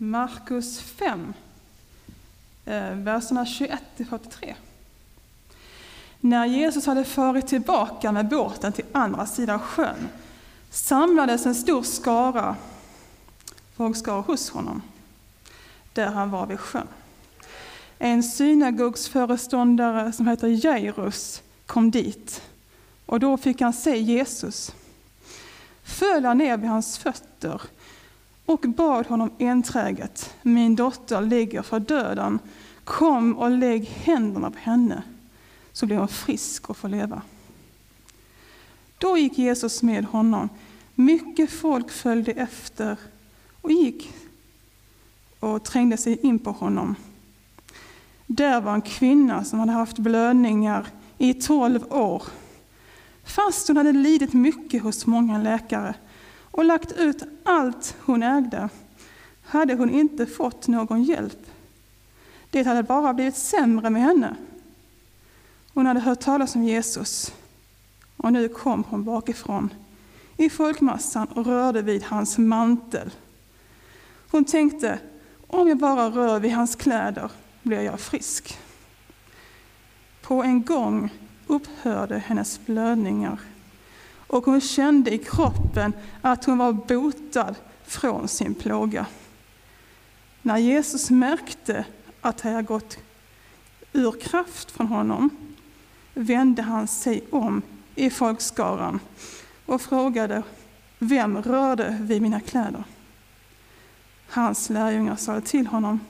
Markus 5, eh, verserna 21-43. När Jesus hade farit tillbaka med båten till andra sidan sjön samlades en stor skara folkskara hos honom, där han var vid sjön. En synagogsföreståndare som heter Jairus kom dit och då fick han se Jesus. Föll han ner vid hans fötter och bad honom enträget, min dotter ligger för döden, kom och lägg händerna på henne, så blir hon frisk och får leva. Då gick Jesus med honom. Mycket folk följde efter och gick och trängde sig in på honom. Där var en kvinna som hade haft blödningar i tolv år. Fast hon hade lidit mycket hos många läkare och lagt ut allt hon ägde hade hon inte fått någon hjälp. Det hade bara blivit sämre med henne. Hon hade hört talas om Jesus och nu kom hon bakifrån i folkmassan och rörde vid hans mantel. Hon tänkte, om jag bara rör vid hans kläder blir jag frisk. På en gång upphörde hennes blödningar och hon kände i kroppen att hon var botad från sin plåga. När Jesus märkte att det hade gått ur kraft från honom vände han sig om i folkskaran och frågade vem rörde vid mina kläder? Hans lärjungar sade till honom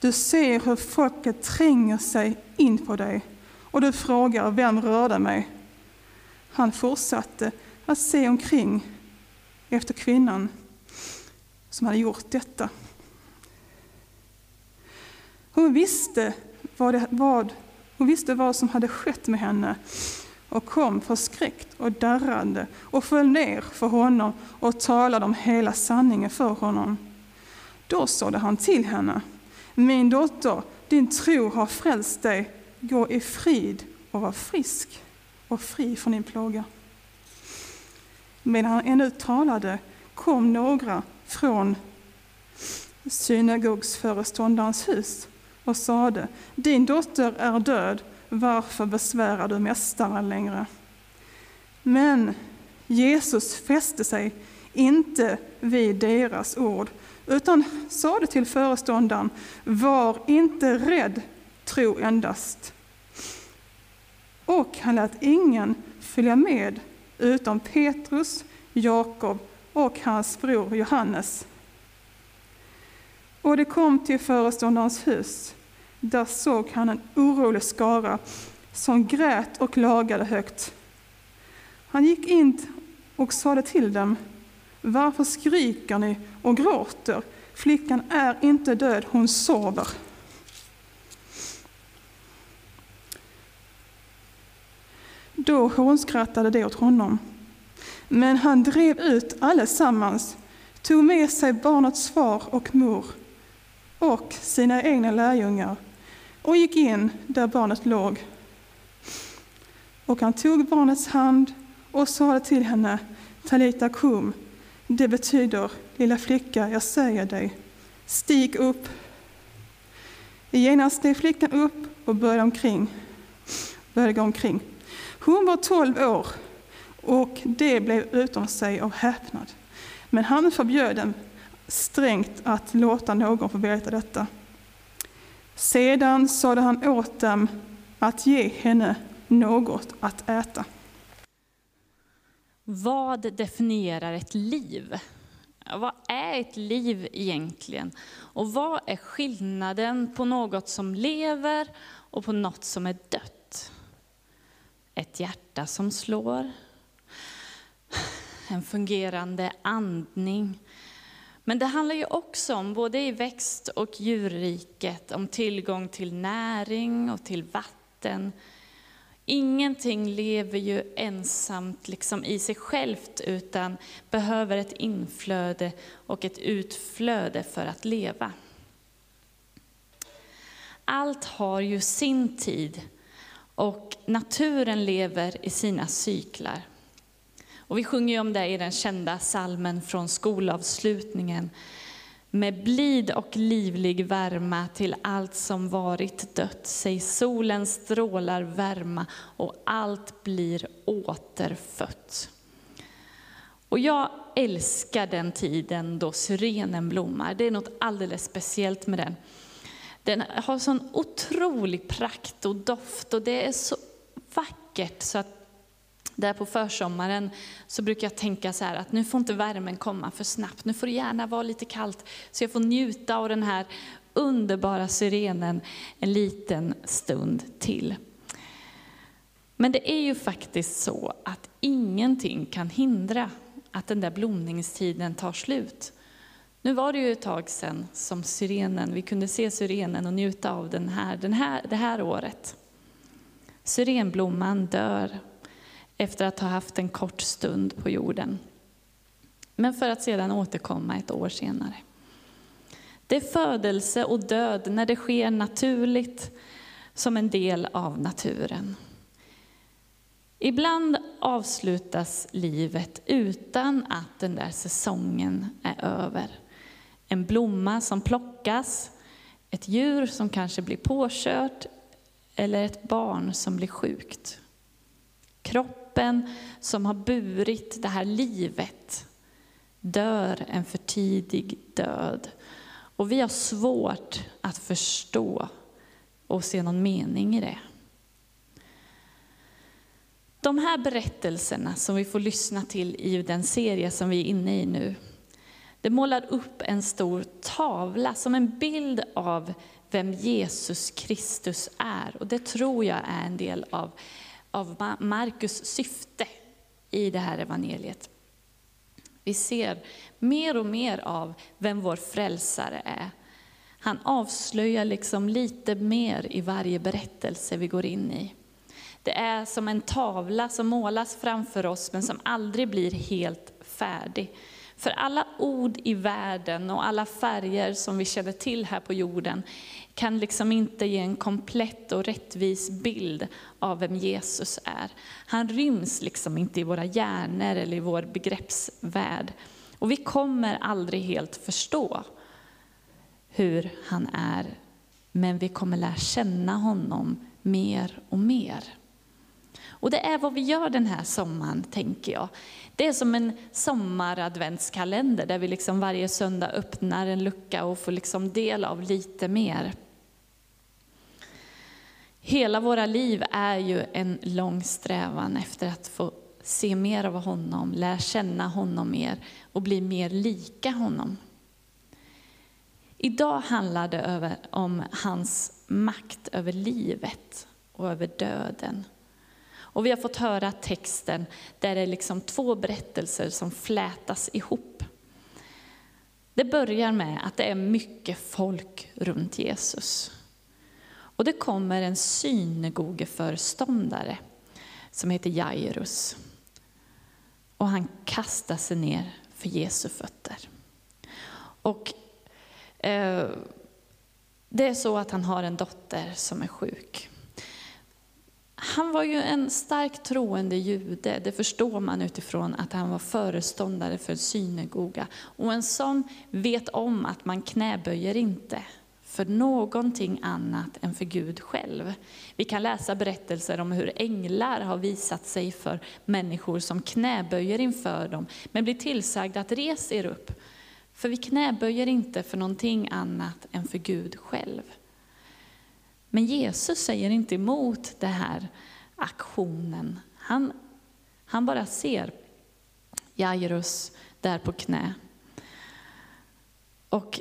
Du ser hur folket tränger sig in på dig och du frågar vem rörde mig? Han fortsatte att se omkring efter kvinnan som hade gjort detta. Hon visste vad, det, vad, hon visste vad som hade skett med henne och kom förskräckt och darrande och föll ner för honom och talade om hela sanningen för honom. Då sade han till henne, min dotter, din tro har frälst dig, gå i frid och var frisk och fri från din plåga. Medan han ännu talade kom några från synagogsföreståndarens hus och sade, din dotter är död, varför besvärar du mästaren längre? Men Jesus fäste sig inte vid deras ord, utan sade till föreståndaren, var inte rädd, tro endast. Och han lät ingen följa med utom Petrus, Jakob och hans bror Johannes. Och det kom till föreståndarens hus. Där såg han en orolig skara som grät och klagade högt. Han gick in och sade till dem, varför skriker ni och gråter? Flickan är inte död, hon sover. Då hånskrattade de åt honom. Men han drev ut allesammans, tog med sig barnets far och mor och sina egna lärjungar och gick in där barnet låg. Och han tog barnets hand och sade till henne, Talita kum, det betyder, lilla flicka, jag säger dig, stig upp. Genast steg flickan upp och började, omkring, började gå omkring. Hon var tolv år och det blev utom sig av häpnad. Men han förbjöd dem strängt att låta någon få veta detta. Sedan sade han åt dem att ge henne något att äta. Vad definierar ett liv? Vad är ett liv egentligen? Och vad är skillnaden på något som lever och på något som är dött? Ett hjärta som slår, en fungerande andning, Men det handlar ju också om, både i växt och djurriket, om tillgång till näring och till vatten. Ingenting lever ju ensamt liksom i sig självt, utan behöver ett inflöde och ett utflöde för att leva. Allt har ju sin tid och naturen lever i sina cyklar. Och vi sjunger ju om det i den kända salmen från skolavslutningen. Med blid och livlig värma till allt som varit dött, sig solens strålar värma och allt blir återfött. Och jag älskar den tiden då syrenen blommar. Det är något alldeles speciellt med den. Den har sån otrolig prakt och doft och det är så vackert så att där på försommaren så brukar jag tänka så här att nu får inte värmen komma för snabbt, nu får det gärna vara lite kallt så jag får njuta av den här underbara syrenen en liten stund till. Men det är ju faktiskt så att ingenting kan hindra att den där blomningstiden tar slut. Nu var det ju ett tag sedan som syrenen, vi kunde se syrenen och njuta av den här, den här, det här året. Syrenblomman dör efter att ha haft en kort stund på jorden. Men för att sedan återkomma ett år senare. Det är födelse och död när det sker naturligt som en del av naturen. Ibland avslutas livet utan att den där säsongen är över. En blomma som plockas, ett djur som kanske blir påkört eller ett barn som blir sjukt. Kroppen som har burit det här livet dör en för tidig död. Och vi har svårt att förstå och se någon mening i det. De här berättelserna som vi får lyssna till i den serie som vi är inne i nu, det målar upp en stor tavla som en bild av vem Jesus Kristus är. Och det tror jag är en del av, av Markus syfte i det här evangeliet. Vi ser mer och mer av vem vår frälsare är. Han avslöjar liksom lite mer i varje berättelse vi går in i. Det är som en tavla som målas framför oss men som aldrig blir helt färdig. För alla ord i världen och alla färger som vi känner till här på jorden kan liksom inte ge en komplett och rättvis bild av vem Jesus är. Han ryms liksom inte i våra hjärnor eller i vår begreppsvärld. Och vi kommer aldrig helt förstå hur han är, men vi kommer lära känna honom mer och mer. Och det är vad vi gör den här sommaren, tänker jag. Det är som en sommaradventskalender där vi liksom varje söndag öppnar en lucka och får liksom del av lite mer. Hela våra liv är ju en lång strävan efter att få se mer av honom, lära känna honom mer och bli mer lika honom. Idag handlar det om hans makt över livet och över döden. Och vi har fått höra texten där det är liksom två berättelser som flätas ihop. Det börjar med att det är mycket folk runt Jesus. Och det kommer en synagogeföreståndare som heter Jairus. Och han kastar sig ner för Jesu fötter. Och eh, det är så att han har en dotter som är sjuk. Han var ju en starkt troende jude, det förstår man utifrån att han var föreståndare för en synagoga. Och en sån vet om att man knäböjer inte för någonting annat än för Gud själv. Vi kan läsa berättelser om hur änglar har visat sig för människor som knäböjer inför dem, men blir tillsagda att res er upp. För vi knäböjer inte för någonting annat än för Gud själv. Men Jesus säger inte emot den här aktionen. Han, han bara ser Jairus där på knä. Och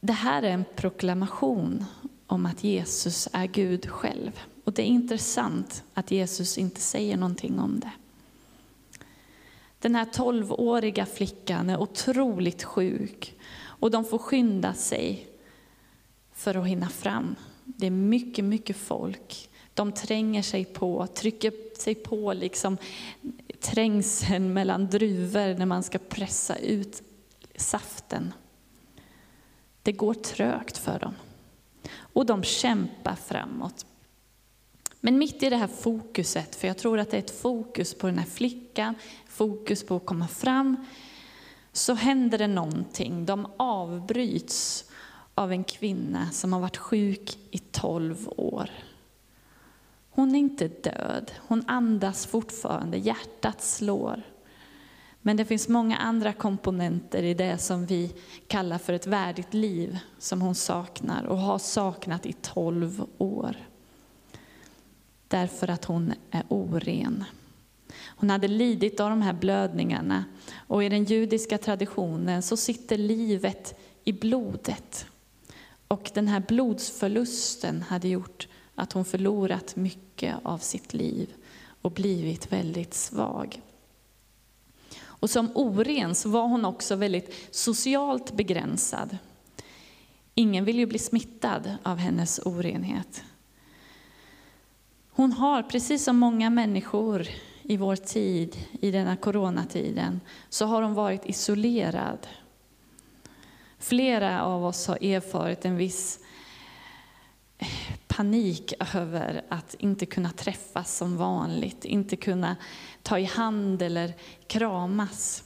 det här är en proklamation om att Jesus är Gud själv. Och det är intressant att Jesus inte säger någonting om det. Den här tolvåriga flickan är otroligt sjuk och de får skynda sig för att hinna fram. Det är mycket, mycket folk. De tränger sig på, trycker sig på liksom trängseln mellan druvor när man ska pressa ut saften. Det går trögt för dem. Och de kämpar framåt. Men mitt i det här fokuset, för jag tror att det är ett fokus på den här flickan, fokus på att komma fram, så händer det någonting. De avbryts av en kvinna som har varit sjuk i tolv år. Hon är inte död, hon andas fortfarande, hjärtat slår. Men det finns många andra komponenter i det som vi kallar för ett värdigt liv, som hon saknar och har saknat i tolv år. Därför att hon är oren. Hon hade lidit av de här blödningarna och i den judiska traditionen så sitter livet i blodet. Och den här blodsförlusten hade gjort att hon förlorat mycket av sitt liv och blivit väldigt svag. Och som oren så var hon också väldigt socialt begränsad. Ingen vill ju bli smittad av hennes orenhet. Hon har, precis som många människor i vår tid, i denna coronatiden, så har hon varit isolerad. Flera av oss har erfarit en viss eh, panik över att inte kunna träffas som vanligt, inte kunna ta i hand eller kramas.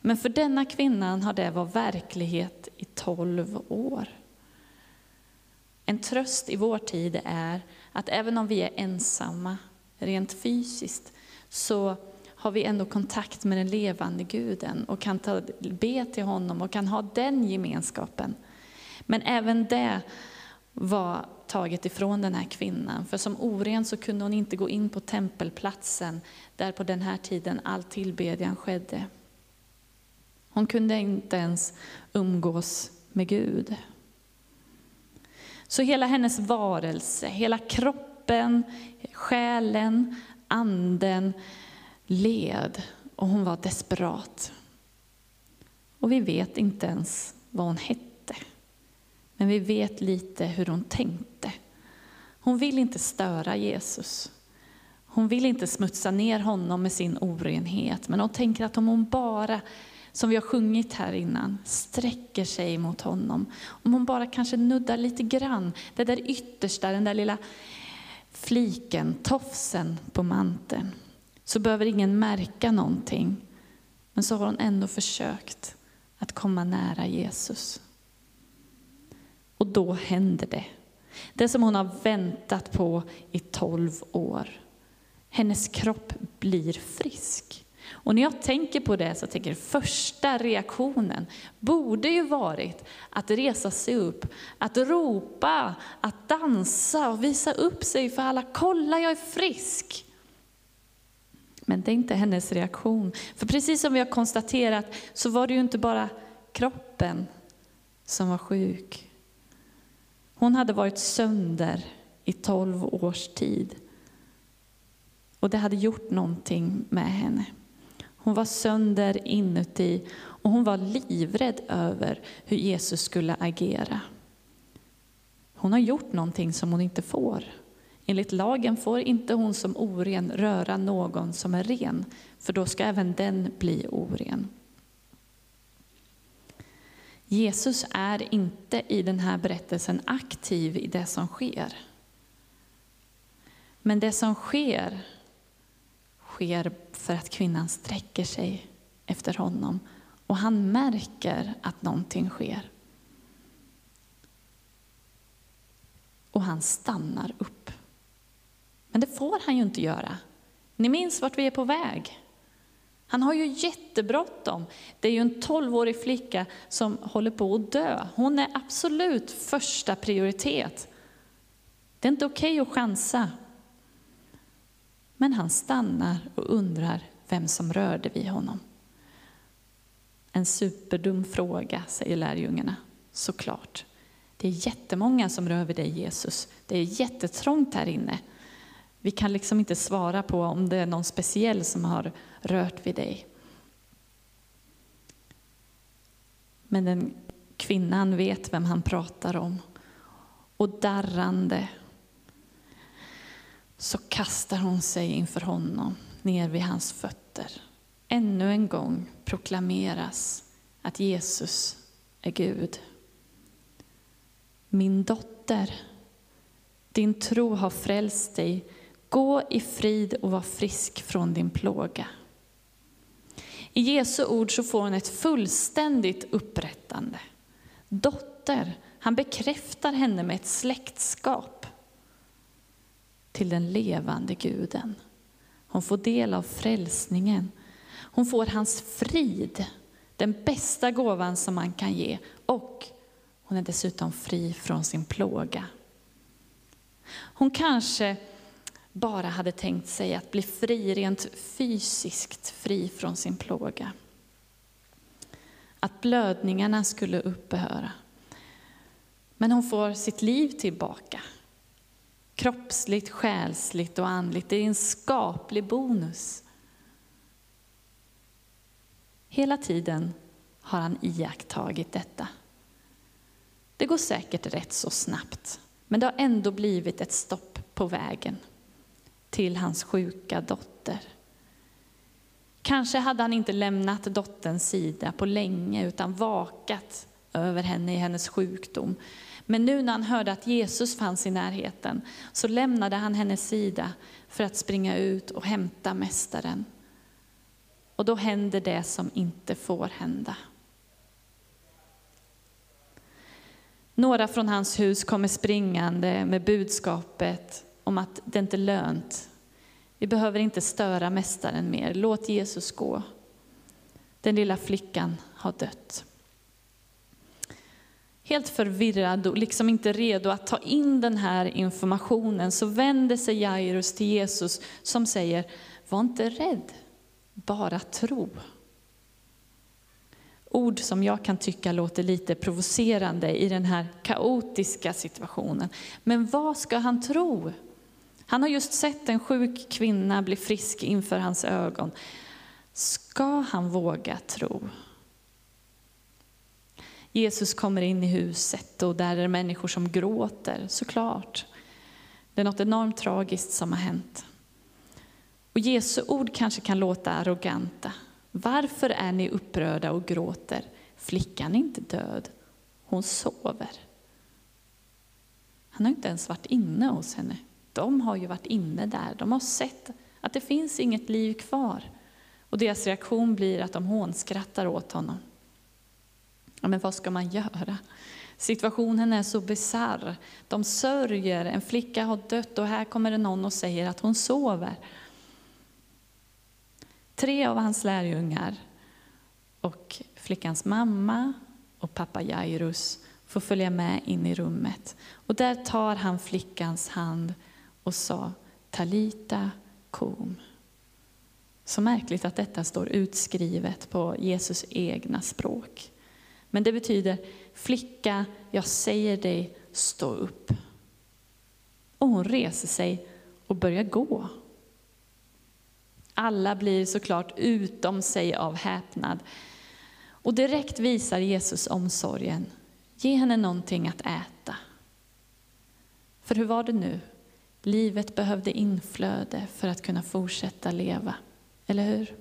Men för denna kvinnan har det varit verklighet i tolv år. En tröst i vår tid är att även om vi är ensamma rent fysiskt så har vi ändå kontakt med den levande guden och kan ta, be till honom och kan ha den gemenskapen. Men även det var taget ifrån den här kvinnan. För som oren så kunde hon inte gå in på tempelplatsen där på den här tiden all tillbedjan skedde. Hon kunde inte ens umgås med Gud. Så hela hennes varelse, hela kroppen, själen, anden led och hon var desperat. Och vi vet inte ens vad hon hette. Men vi vet lite hur hon tänkte. Hon vill inte störa Jesus. Hon vill inte smutsa ner honom med sin orenhet. Men hon tänker att om hon bara, som vi har sjungit här innan, sträcker sig mot honom. Om hon bara kanske nuddar lite grann, det där yttersta, den där lilla fliken, tofsen på manteln. Så behöver ingen märka någonting. Men så har hon ändå försökt att komma nära Jesus. Och då händer det. Det som hon har väntat på i tolv år. Hennes kropp blir frisk. Och när jag tänker på det så tänker jag första reaktionen borde ju varit att resa sig upp, att ropa, att dansa och visa upp sig för alla. Kolla, jag är frisk! Men det är inte hennes reaktion. För precis som vi har konstaterat så var det ju inte bara kroppen som var sjuk. Hon hade varit sönder i tolv års tid. Och det hade gjort någonting med henne. Hon var sönder inuti och hon var livrädd över hur Jesus skulle agera. Hon har gjort någonting som hon inte får. Enligt lagen får inte hon som oren röra någon som är ren, för då ska även den bli oren. Jesus är inte i den här berättelsen aktiv i det som sker. Men det som sker, sker för att kvinnan sträcker sig efter honom och han märker att någonting sker. Och han stannar upp. Men det får han ju inte göra. Ni minns vart vi är på väg. Han har ju jättebråttom. Det är ju en 12-årig flicka som håller på att dö. Hon är absolut första prioritet. Det är inte okej okay att chansa. Men han stannar och undrar vem som rörde vid honom. En superdum fråga, säger lärjungarna. Såklart. Det är jättemånga som rör vid dig Jesus. Det är jättetrångt här inne. Vi kan liksom inte svara på om det är någon speciell som har rört vid dig. Men den kvinnan vet vem han pratar om. Och darrande så kastar hon sig inför honom ner vid hans fötter. Ännu en gång proklameras att Jesus är Gud. Min dotter, din tro har frälst dig. Gå i frid och var frisk från din plåga. I Jesu ord så får hon ett fullständigt upprättande. Dotter, han bekräftar henne med ett släktskap till den levande guden. Hon får del av frälsningen. Hon får hans frid, den bästa gåvan som man kan ge. Och hon är dessutom fri från sin plåga. Hon kanske bara hade tänkt sig att bli fri, rent fysiskt fri från sin plåga. Att blödningarna skulle upphöra. Men hon får sitt liv tillbaka. Kroppsligt, själsligt och andligt. Det är en skaplig bonus. Hela tiden har han iakttagit detta. Det går säkert rätt så snabbt, men det har ändå blivit ett stopp på vägen till hans sjuka dotter. Kanske hade han inte lämnat dotterns sida på länge utan vakat över henne i hennes sjukdom. Men nu när han hörde att Jesus fanns i närheten så lämnade han hennes sida för att springa ut och hämta mästaren. Och då händer det som inte får hända. Några från hans hus kommer springande med budskapet om att det inte är lönt. Vi behöver inte störa mästaren mer. Låt Jesus gå. Den lilla flickan har dött. Helt förvirrad och liksom inte redo att ta in den här informationen så vänder sig Jairus till Jesus som säger, var inte rädd, bara tro. Ord som jag kan tycka låter lite provocerande i den här kaotiska situationen. Men vad ska han tro? Han har just sett en sjuk kvinna bli frisk inför hans ögon. Ska han våga tro? Jesus kommer in i huset och där är det människor som gråter, såklart. Det är något enormt tragiskt som har hänt. Och Jesu ord kanske kan låta arroganta. Varför är ni upprörda och gråter? Flickan är inte död, hon sover. Han har inte ens varit inne hos henne. De har ju varit inne där, de har sett att det finns inget liv kvar. Och deras reaktion blir att de hånskrattar åt honom. Ja, men vad ska man göra? Situationen är så bisarr. De sörjer, en flicka har dött och här kommer det någon och säger att hon sover. Tre av hans lärjungar och flickans mamma och pappa Jairus får följa med in i rummet. Och där tar han flickans hand och sa Talita kom. Så märkligt att detta står utskrivet på Jesus egna språk. Men det betyder, flicka, jag säger dig, stå upp. Och hon reser sig och börjar gå. Alla blir såklart utom sig av häpnad. Och direkt visar Jesus omsorgen. Ge henne någonting att äta. För hur var det nu? Livet behövde inflöde för att kunna fortsätta leva, eller hur?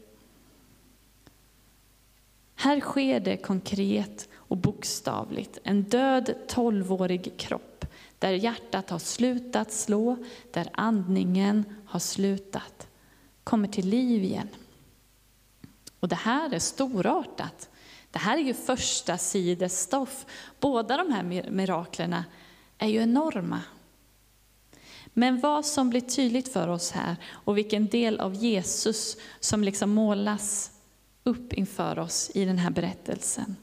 Här sker det konkret och bokstavligt. En död tolvårig kropp där hjärtat har slutat slå, där andningen har slutat, kommer till liv igen. Och det här är storartat. Det här är ju första sidesstoff. Båda de här miraklerna är ju enorma. Men vad som blir tydligt för oss här och vilken del av Jesus som liksom målas upp inför oss i den här berättelsen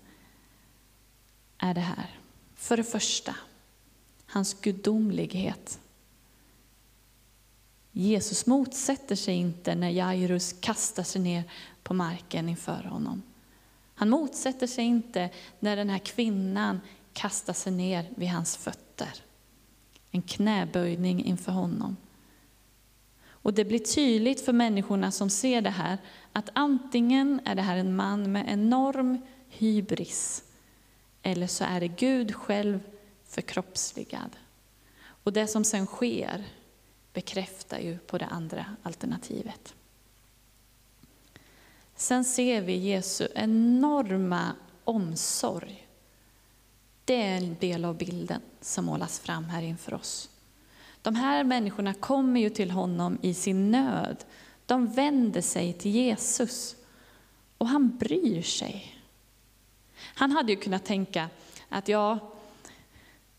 är det här. För det första, hans gudomlighet. Jesus motsätter sig inte när Jairus kastar sig ner på marken inför honom. Han motsätter sig inte när den här kvinnan kastar sig ner vid hans fötter. En knäböjning inför honom. Och det blir tydligt för människorna som ser det här att antingen är det här en man med enorm hybris eller så är det Gud själv förkroppsligad. Och det som sen sker bekräftar ju på det andra alternativet. Sen ser vi Jesu enorma omsorg. Det är en del av bilden som målas fram här inför oss. De här människorna kommer ju till honom i sin nöd. De vänder sig till Jesus och han bryr sig. Han hade ju kunnat tänka att ja,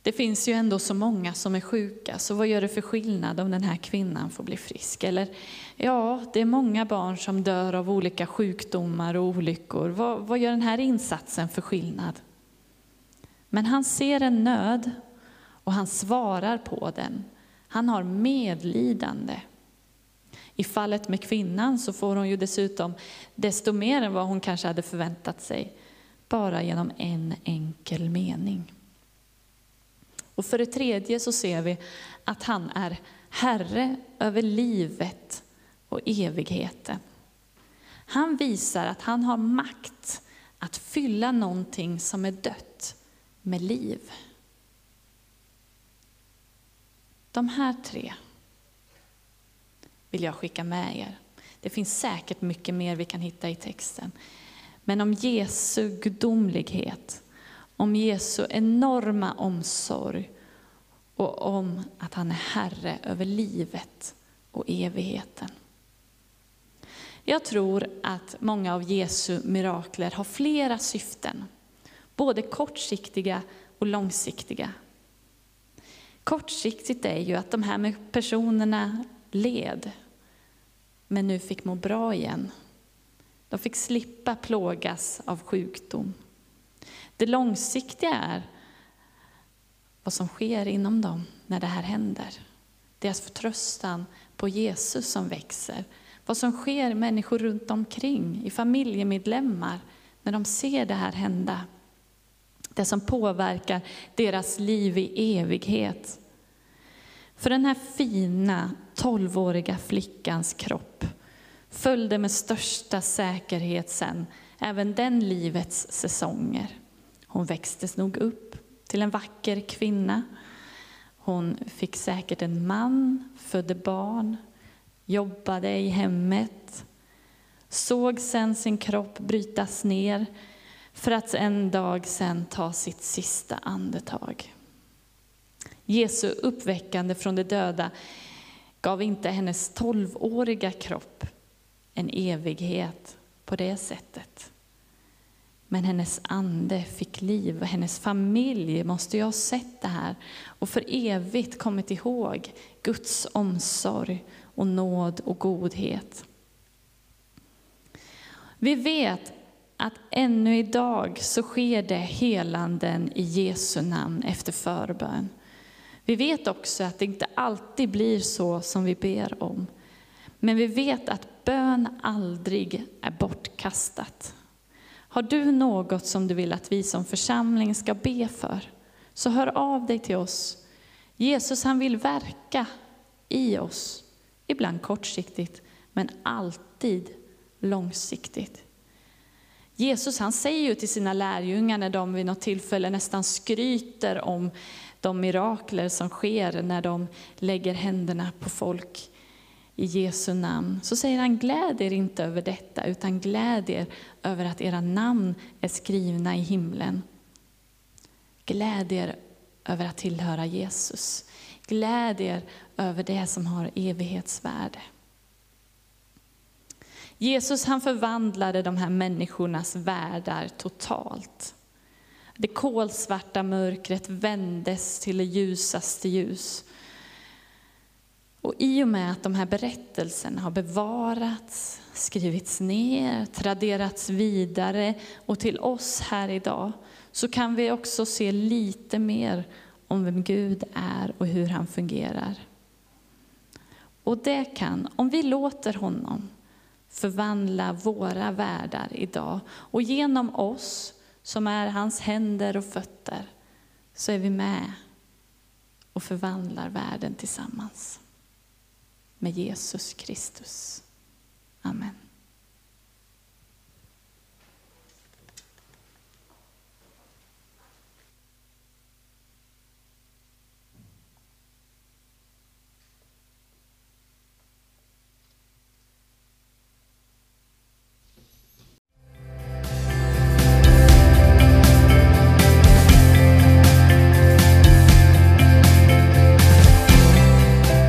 det finns ju ändå så många som är sjuka, så vad gör det för skillnad om den här kvinnan får bli frisk? Eller ja, det är många barn som dör av olika sjukdomar och olyckor. Vad, vad gör den här insatsen för skillnad? Men han ser en nöd och han svarar på den. Han har medlidande. I fallet med kvinnan så får hon ju dessutom desto mer än vad hon kanske hade förväntat sig, bara genom en enkel mening. Och för det tredje så ser vi att han är Herre över livet och evigheten. Han visar att han har makt att fylla någonting som är dött med liv. De här tre vill jag skicka med er. Det finns säkert mycket mer vi kan hitta i texten. Men om Jesu gudomlighet, om Jesu enorma omsorg och om att han är Herre över livet och evigheten. Jag tror att många av Jesu mirakler har flera syften, både kortsiktiga och långsiktiga. Kortsiktigt är ju att de här personerna led, men nu fick må bra igen. De fick slippa plågas av sjukdom. Det långsiktiga är vad som sker inom dem när det här händer. Deras förtröstan på Jesus som växer. Vad som sker människor runt omkring, i familjemedlemmar, när de ser det här hända. Det som påverkar deras liv i evighet. För den här fina tolvåriga flickans kropp följde med största säkerhet sen även den livets säsonger. Hon växtes nog upp till en vacker kvinna. Hon fick säkert en man, födde barn, jobbade i hemmet, såg sen sin kropp brytas ner för att en dag sen ta sitt sista andetag. Jesu uppväckande från de döda gav inte hennes tolvåriga kropp en evighet på det sättet. Men hennes ande fick liv och hennes familj måste ju ha sett det här och för evigt kommit ihåg Guds omsorg och nåd och godhet. Vi vet att ännu idag så sker det helanden i Jesu namn efter förbön. Vi vet också att det inte alltid blir så som vi ber om. Men vi vet att bön aldrig är bortkastat. Har du något som du vill att vi som församling ska be för, så hör av dig till oss. Jesus han vill verka i oss, ibland kortsiktigt, men alltid långsiktigt. Jesus han säger ju till sina lärjungar när de vid något tillfälle nästan skryter om de mirakler som sker när de lägger händerna på folk i Jesu namn. Så säger han, gläd er inte över detta, utan gläd er över att era namn är skrivna i himlen. Gläd er över att tillhöra Jesus. Gläd er över det som har evighetsvärde. Jesus han förvandlade de här människornas världar totalt. Det kolsvarta mörkret vändes till det ljusaste ljus. Och i och med att de här berättelserna har bevarats, skrivits ner, traderats vidare och till oss här idag, så kan vi också se lite mer om vem Gud är och hur han fungerar. Och det kan, om vi låter honom, förvandla våra världar idag. Och genom oss, som är hans händer och fötter, så är vi med och förvandlar världen tillsammans med Jesus Kristus. Amen.